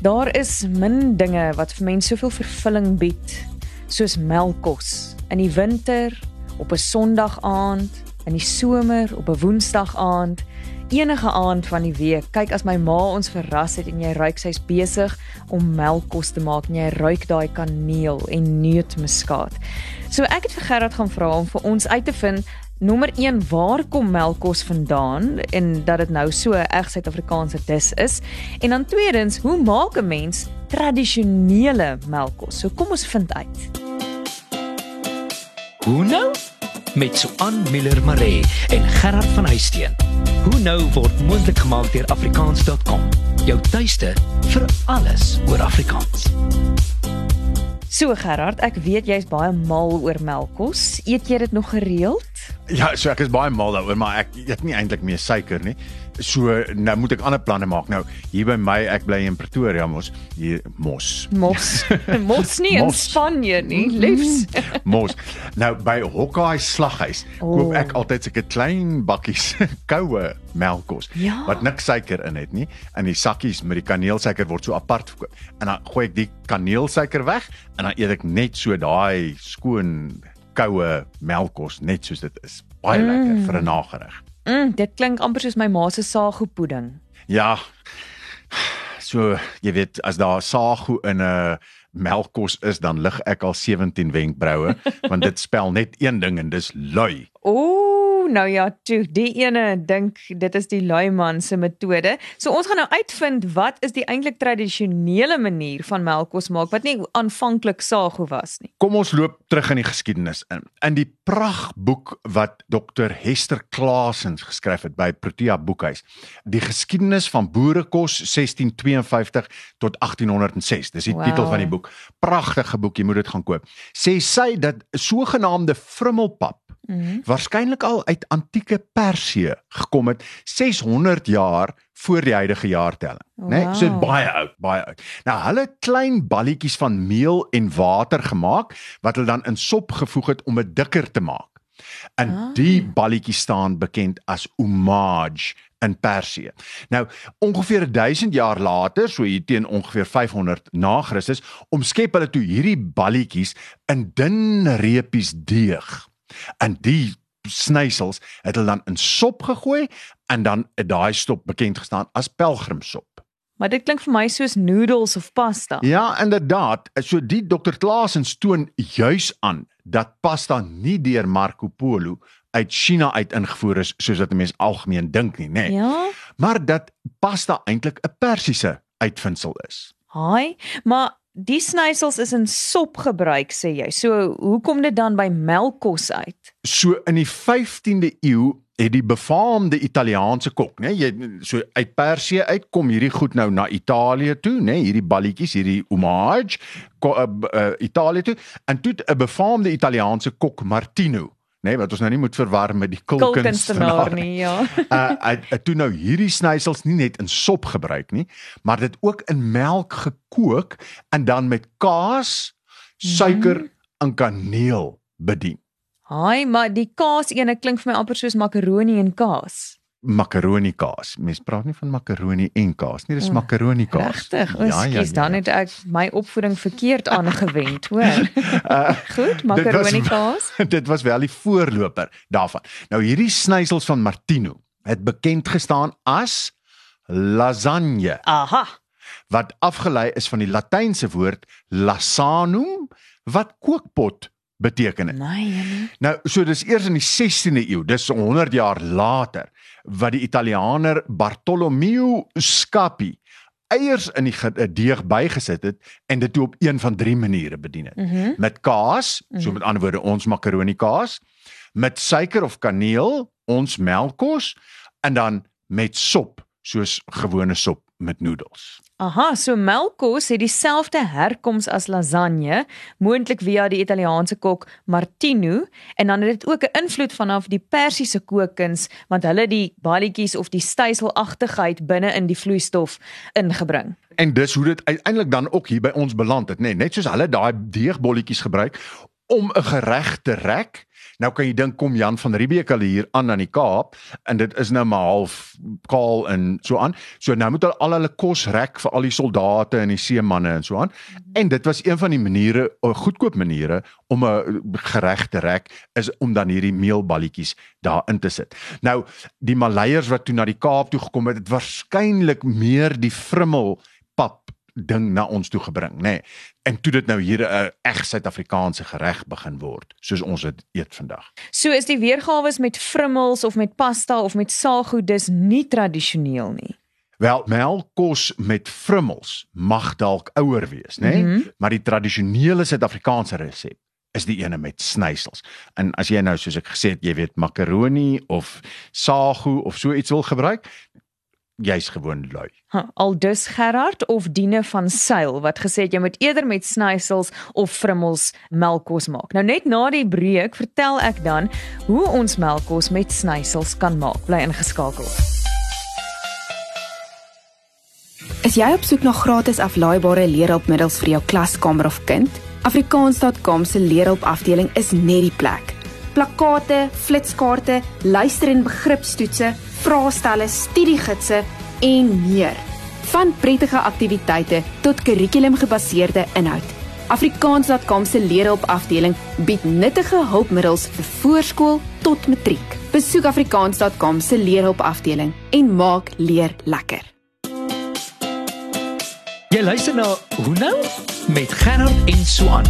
Daar is min dinge wat vir mense soveel vervulling bied soos melkkos. In die winter, op 'n Sondag aand, in die somer, op 'n Woensdag aand, enige aand van die week. Kyk as my ma ons verras het en jy ruik sy's besig om melkkos te maak en jy ruik daai kaneel en neutmuskaat. So ek het vir Gerard gaan vra om vir ons uit te vind Nommer 1 waar kom melkkos vandaan? En dat dit nou so 'n reg Suid-Afrikaanse dis is. En dan tweedens hoe maak 'n mens tradisionele melkkos? So kom ons vind uit. Hoe nou? Met Suan Miller Maree en Gerard van Huisteen. Hoe nou word moontlik gemaak deur afrikaans.com jou tuiste vir alles oor Afrikaans. So Gerard, ek weet jy's baie mal oor melkkos. Eet jy dit nog gereeld? Ja, so ek is baie mal daaroor, maar ek eet nie eintlik meer suiker nie. So nou moet ek ander planne maak. Nou hier by my, ek bly in Pretoria mos, hier mos. Mos. Mos nie in Mos. Spanje nie, liefs. Mos. Nou by Hokkaai slaghuis Oh. koop ek altyd sulke klein bakkies koue melkkos Ja. wat niks suiker in het nie. En die sakkies met die kaneelsuiker word so apart verkoop. En dan gooi ek die kaneelsuiker weg en dan eet ek net so daai skoon koue melkkos net soos dit is. Baie mm. lekker vir 'n nagereg. Mm, dit klink amper soos my ma se sago pudding. Ja. So, jy weet, as daar sago in 'n melkkos is, dan lig ek al 17 wenkbroue, want dit spel net een ding en dis lui. Ooh, nou ja, toe, die ene dink dit is die lui man se metode. So ons gaan nou uitvind wat is die eintlik tradisionele manier van melkkos maak wat nie aanvanklik sago was nie. Kom ons loop terug in die geskiedenis in. In die pragtboek wat Dr Hester Klaasens geskryf het by Protea Boekhuis, die geskiedenis van boerekos 1652 tot 1806. Dis die Wow. wow. titel van die boek. Pragtige boek, jy moet dit gaan koop. Sê sy dat sogenaamde vrummelpap Mm -hmm. waarskynlik al uit antieke Persië gekom het 600 jaar voor die huidige jaartelling, né? Nee, so Wow. baie oud, baie oud. Nou hulle klein balletjies van meel en water gemaak wat hulle dan in sop gevoeg het om dit dikker te maak. En Ah. ah. die balletjies staan bekend as umaj in Persië. Nou, ongeveer 1000 jaar later, so hier teen ongeveer 500 na Christus, omskep hulle toe hierdie balletjies in dun reepies deeg. En die snysels het hulle dan in sop gegooi en dan het daai stop bekend gestaan as pelgrimsop. Maar dit klink vir my soos noodles of pasta. Ja, inderdaad. So die Dr. Klaasens toon juis aan dat pasta nie deur Marco Polo uit China uit ingevoer is soos wat mense algemeen dink nie, nê. Nee. Ja. Maar dat pasta eintlik 'n Persiese uitvinding is. Haai, maar die snysels is in sop gebruik sê jy. So hoekom dit dan by melkkos uit? So in die 15de eeu het die befaamde Italiaanse kok, né, jy so uit Persië uit kom hierdie goed nou na Italië toe, né, hierdie balletjies, hierdie homage ko, uh, uh, Italië toe en toe 'n befaamde Italiaanse kok Martino, né, wat ons nou nie moet verwar met die Kulkunstenaar nie, ja. uh, hy het toe nou hierdie snysels nie net in sop gebruik nie, maar dit ook in melk gekook en dan met kaas, suiker en kaneel bedien. Haai, maar die kaas ene klink vir my amper soos makaroni en kaas. Makaroni kaas. Mense praat nie van makaroni en kaas nie, dis O, makaroni kaas. Regtig? O, Ekskuus, dan het ek my opvoeding verkeerd aangewend, hoor. Uh, Goed, makaroni was- kaas. dit was wel die voorloper daarvan. Nou hierdie snysels van Martino het bekend gestaan as lasagne Aha. wat afgelei is van die latynse woord lasanum wat kookpot beteken het. Nee, Nou, so dis eers in die 16de eeu, dis 100 jaar later, wat die Italianer Bartolomeo Scapi eiers in die deeg bygesit het en dit toe op een van drie maniere bedien het. Mhm. Mm Met kaas, so met ander woorde ons makaroni kaas, met suiker of kaneel, ons melkkos en dan met sop, soos gewone sop met noedels. Aha, so melkkos het dieselfde herkoms as lasagne, moontlik via die Italiaanse kok Martino, en dan het dit ook 'n invloed vanaf die Persiese kookkuns, want hulle die balletjies of die styselagtigheid binne in die vloeistof ingebring. En dis hoe dit uiteindelik dan ook hier by ons beland het, nê, nee, net soos hulle daai deegbolletjies gebruik om 'n gereg te rek, Nou kan jy dink kom Jan van Riebeeck al hier aan aan die Kaap en dit is nou maar half kaal en so aan. So nou moet hulle al hulle kos rek vir al die soldate en die seemanne en so aan. En dit was een van die maniere, 'n goedkoop maniere om 'n gereg te rek is om dan hierdie meelballetjies daarin te sit. Nou die Maleiers wat toe na die Kaap toe gekom het, het waarskynlik meer die frummel pap ding na ons toe gebring, nê. Nee. En toe dit nou hier 'n reg Suid-Afrikaanse gereg begin word, soos ons dit eet vandag. So is die weergawe met frummels of met pasta of met saaggoed dis nie tradisioneel nie. Wel, melkkos met frummels mag dalk ouer wees, nê? Nee? Mm -hmm. Maar die tradisionele Suid-Afrikaanse resep is die ene met snysels. En as jy nou soos ek gesê het, jy weet makaroni of sagu of so iets wil gebruik, jy's gewoon lui. Ha, al dus Gerard of Diene van Sail wat gesê het jy moet eerder met snysels of frummels melkkos maak. Nou net na die breek vertel ek dan hoe ons melkkos met snysels kan maak. Bly ingeskakel. Is jy op soek na gratis aflaaibare leerhulpmiddels vir jou klaskamer of kind? Afrikaans.com se leerhulp afdeling is net die plek. Plakkate, flitskaarte, luister- en begripstoetse vraestelle, studiegidse en meer. Van prettige aktiwiteite tot kurrikulumgebaseerde inhoud. Afrikaans.com se leerhulp afdeling bied nuttige hulpmiddels vir voorskool tot matriek. Besoek afrikaans.com se leerhulp afdeling en maak leer lekker. Jy luister na Hoe nou met Gerard en Swan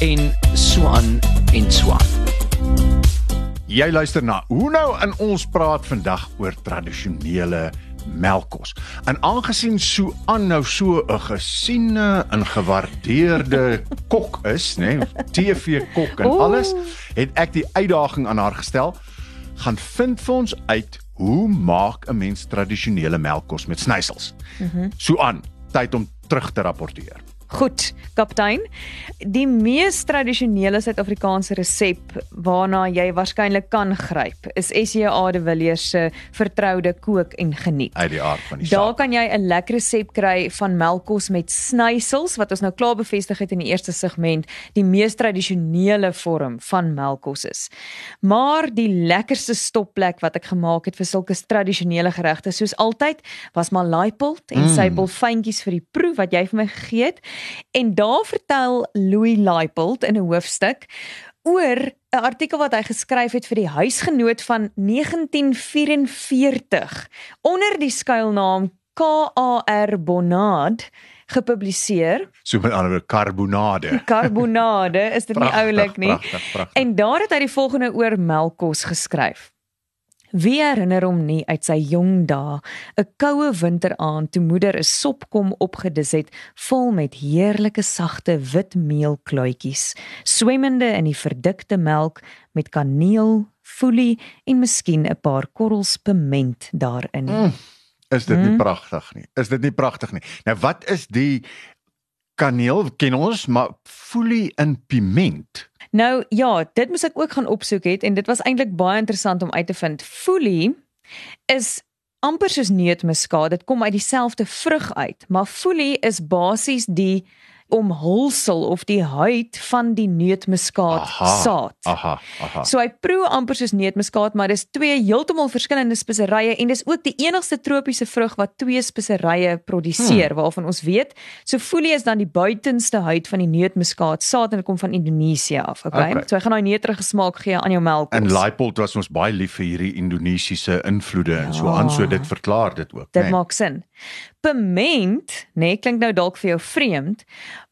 en Swan en Swan. Jy luister na Hoe nou in ons praat vandag oor tradisionele melkkos. En aangesien so aan nou so 'n gesiene en gewaardeerde kok is, nê, nee, TV kok en alles, het ek die uitdaging aan haar gestel. Gaan vind vir ons uit hoe maak 'n mens tradisionele melkkos met snysels. Mm -hmm. So aan, tyd om terug te rapporteer. Goed, kaptein. Die mees tradisionele Suid-Afrikaanse resep waarna jy waarskynlik kan gryp, is SJA de Villiers se vertroude kook en geniet. Uit die aard van die saak. Daar kan jy 'n lekker resep kry van melkkos met snysels wat ons nou klaar bevestig het in die eerste segment, die mees tradisionele vorm van melkkos is. Maar die lekkerste stopplek wat ek gemaak het vir sulke tradisionele geregte soos altyd was maar laaipot en mm. sy bolfyntjies vir die proe wat jy vir my gegee het. En daar vertel Louis Leipold in 'n hoofstuk oor 'n artikel wat hy geskryf het vir die huisgenoot van 1944 onder die skuilnaam KAR Bonad gepubliseer. So met ander woorde karbonade. Karbonade, is dit nie oulik nie? Prachtig, prachtig. En daar het hy die volgende oor melkkos geskryf. Wie herinner hom nie uit sy jong dae, 'n koue winteraand toe moeder 'n sopkom opgedis het vol met heerlike sagte wit meelkluitjies, swemmende in die verdikte melk met kaneel, foelie en miskien 'n paar korrels piment daarin. Mm, is dit nie mm. pragtig nie? Is dit nie pragtig nie? Nou wat is die kaneel ken ons, maar foelie in piment? Nou ja, dit moes ek ook gaan opsoek het en dit was eintlik baie interessant om uit te vind. Foelie is amper soos neutmuskaat. Dit kom uit dieselfde vrug uit, maar foelie is basies die omhulsel of die huid van die neutmuskaat saad. Aha, aha. So hy proe amper soos neutmuskaat, maar dis twee heeltemal verskillende speserye en dis ook die enigste tropiese vrug wat twee speserye produseer hmm. waarvan ons weet. So folie is dan die buitenste huid van die neutmuskaat saad en dit kom van Indonesië af, okay? okay. So hy gaan daai neutrige smaak gee aan jou melk. En Laipold was ons baie lief vir hierdie Indonesiese invloede ja. en so aan, so dit verklaar dit ook, Dit nee. maak sin. Piment, nee, klink nou dalk vir jou vreemd,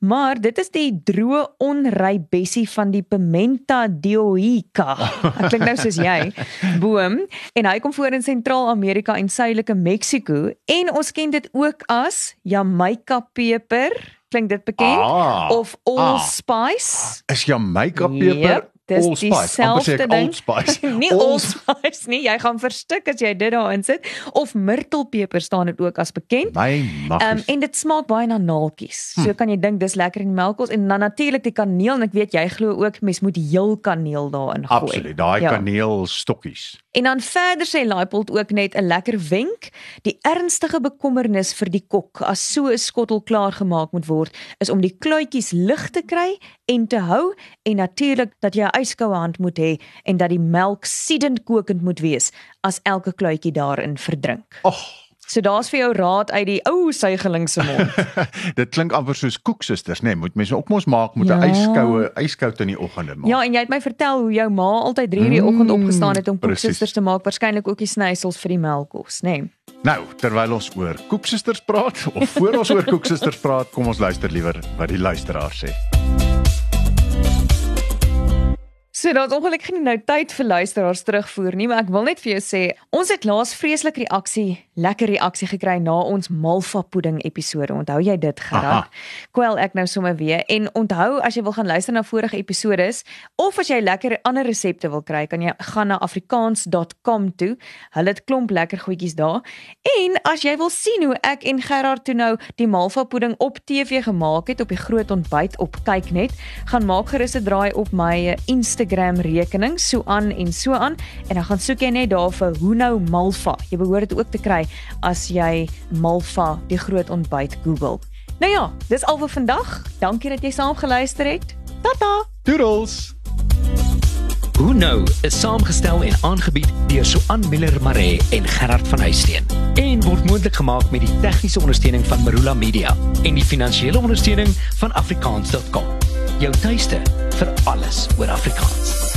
maar dit is die droë onry bessie van die Pimenta dioica. Ek klink nou soos jy. Boom en hy kom voor in Sentraal-Amerika en Suidelike Mexiko en ons ken dit ook as Jamaica peper. Klink dit bekend ah, of allspice? Ah, is Jamaica peper yep. Dis dieselfde ding. nie allspice nie. Jy gaan verstik as jy dit daarin sit of myrtelpeper staan dit ook as bekend. My maggies. Um, en dit smaak baie na naaltjies. Hm. So kan jy dink dis lekker in die melkkos en dan natuurlik die kaneel en ek weet jy glo ook mens moet heel kaneel daarin gooi. Absoluut. Daai ja. kaneelstokkies. En dan verder sê Laipold ook net 'n lekker wenk, die ernstige bekommernis vir die kok as so 'n skottel klaar gemaak moet word, is om die kluitjies lig te kry en te hou en natuurlik dat jy yskoue hand moet hê en dat die melk siedend kokend moet wees as elke kluitjie daarin verdrink. Ag, So daar's vir jou raad uit die ou suigeling se mond. dit klink amper soos koeksusters, né? Nee, moet mense ook mos maak met 'n Ja. yskoue yskoud in die oggende maak. Ja, en jy het my vertel hoe jou ma altyd 3:00 die oggend Mm, opgestaan het om koeksusters te maak, waarskynlik ook die snysels vir die melkkos, nê? Nee. Nou, terwyl ons oor koeksusters praat of voor ons oor koeksusters praat, kom ons luister liewer wat die luisteraar sê. So daar's ongelukkig nie nou tyd vir luisteraars terugvoer nie, maar ek wil net vir jou sê, ons het laas vreeslik reaksie, lekker reaksie gekry na ons Malva pudding episode. Onthou jy dit gerad? Kwel ek nou sommer weer en onthou as jy wil gaan luister na vorige episodes of as jy lekker ander resepte wil kry, kan jy gaan na afrikaans.com toe. Hulle het klomp lekker goedjies daar. En as jy wil sien hoe ek en Gerard toe nou die Malva pudding op TV gemaak het op die groot ontbyt op Kyknet, gaan maak gerus 'n draai op my eh, Instagram rekening, so aan en so aan en dan gaan soek jy net daar vir hoe nou Malva. Jy behoort dit ook te kry as jy Malva die groot ontbyt Google. Nou ja, dis al vir vandag. Dankie dat jy saam geluister het. Tata. Doodles. Hoe nou is saamgestel en aangebied deur Suan Miller Maree en Gerard van Huisteen en word moontlik gemaak met die tegniese ondersteuning van Marula Media en die finansiële ondersteuning van afrikaans.com. Jou tuiste vir alles oor Afrikaans.